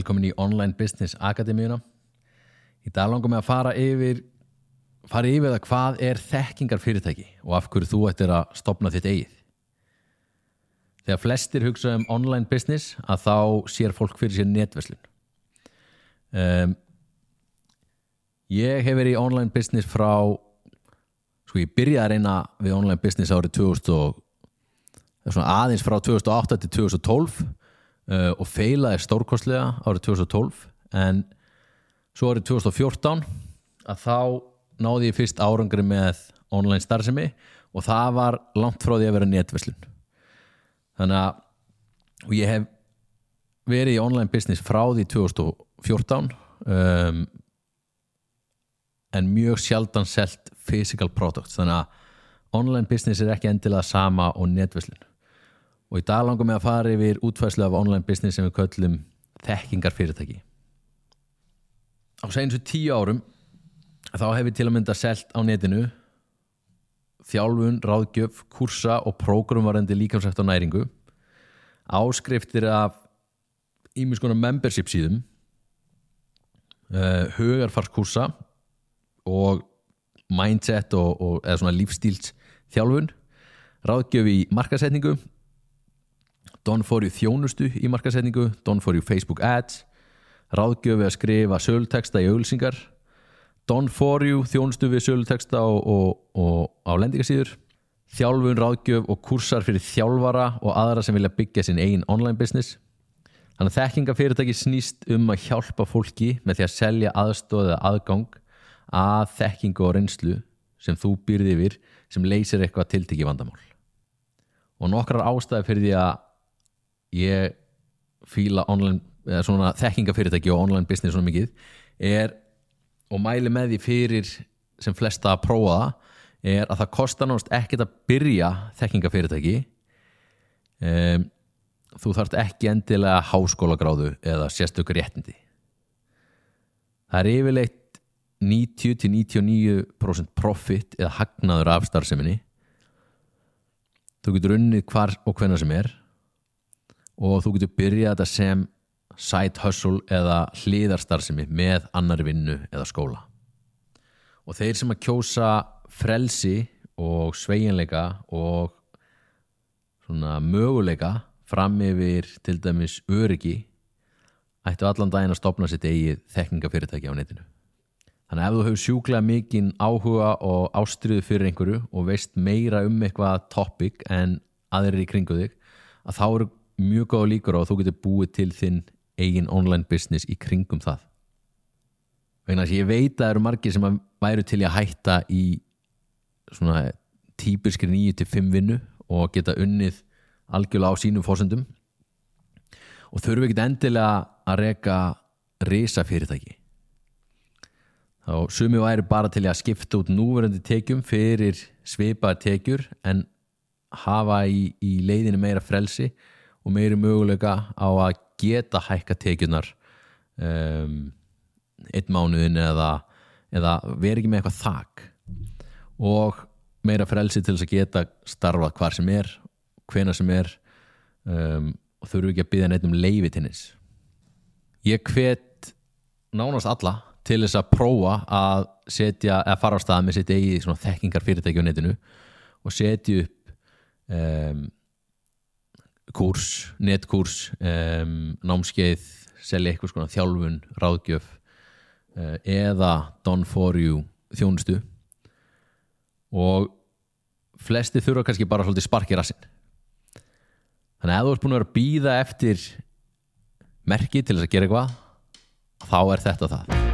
Velkomin í Online Business Akademíuna. Í dag langum við að fara yfir, fara yfir það hvað er þekkingar fyrirtæki og af hverju þú ættir að stopna þitt eigið. Þegar flestir hugsa um online business að þá sér fólk fyrir sér netverslun. Um, ég hef verið í online business frá, sko ég byrjaði að reyna við online business árið 2000 og aðeins frá 2008 til 2012 uh, og feilaði stórkostlega árið 2012 en svo árið 2014 að þá náði ég fyrst árangri með online starfsemi og það var langt frá því að vera netverslun. Þannig að ég hef verið í online business frá því 2014 um, en mjög sjaldan selt physical products. Þannig að online business er ekki endilega sama og netverslun og í dag langar mig að fara yfir útfæslu af online business sem við köllum þekkingar fyrirtæki á segjum tíu árum þá hef ég til að mynda selt á netinu þjálfun, ráðgjöf, kursa og prógrumvarandi líkamsætt á næringu. Áskriftir af ímiðskonar membership síðum uh, hugarfarskursa og mindset og, og eða svona lífstíls þjálfun ráðgjöf í markasetningu Don fór í þjónustu í markasetningu Don fór í Facebook Ads ráðgjöfi að skrifa sölteksta í auglsingar Don fór í þjónustu við sölteksta og, og, og á lendingasýður þjálfun, ráðgjöf og kursar fyrir þjálfara og aðra sem vilja byggja sin einn online business. Þannig að þekkingafyrirtæki snýst um að hjálpa fólki með því að selja aðstóðið aðgang að þekkingu og reynslu sem þú býrði yfir sem leysir eitthvað tiltiki vandamál. Og nokkrar ástæði fyrir því að ég fíla online, eða svona þekkingafyrirtæki og online business svona mikið er og mæli með því fyrir sem flesta að prófa það er að það kostar náttúrulega ekkert að byrja þekkingafyrirtæki. Um, þú þarft ekki endilega háskólagráðu eða sérstökur réttindi. Það er yfirleitt 90-99% profit eða hagnaður af starfseminni. Þú getur unnið hvar og hvenna sem er og þú getur byrjað þetta sem side hustle eða hliðarstarfsemi með annar vinnu eða skóla. Og þeir sem að kjósa frelsi og sveiginleika og svona möguleika fram yfir til dæmis öryggi ættu allan daginn að stopna sitt eigið þekkingafyrirtæki á netinu. Þannig að ef þú hefur sjúklega mikinn áhuga og ástriðu fyrir einhverju og veist meira um eitthvað topic en aðrir í kringu þig að þá eru mjög góða líkur á að þú getur búið til þinn eigin online business í kringum það. Vegna að ég veit að það eru margir sem væru til að hætta í svona típiskri 9-5 vinnu og geta unnið algjörlega á sínum fórsendum og þurfu ekkit endilega að reyka risa fyrirtæki þá sumi væri bara til að skipta út núverandi tekjum fyrir svipaðar tekjur en hafa í, í leiðinu meira frelsi og meiri möguleika á að geta hækka tekjunar um, einn mánuðin eða, eða veri ekki með eitthvað þak. Og meira frelsi til þess að geta starfað hvar sem er hvena sem er um, og þurfu ekki að byggja neitt um leiði tinnis ég hvet nánast alla til þess að prófa að setja, eða fara á stað með sitt eigið þekkingar fyrirtæki á netinu og setja upp um, kurs, netkurs um, námskeið, selja eitthvað svona þjálfun, ráðgjöf uh, eða done for you þjónustu. Og flesti þurfa kannski bara svolítið sparki rassin þannig að ef þú ert búin að vera að býða eftir merki til þess að gera eitthvað þá er þetta það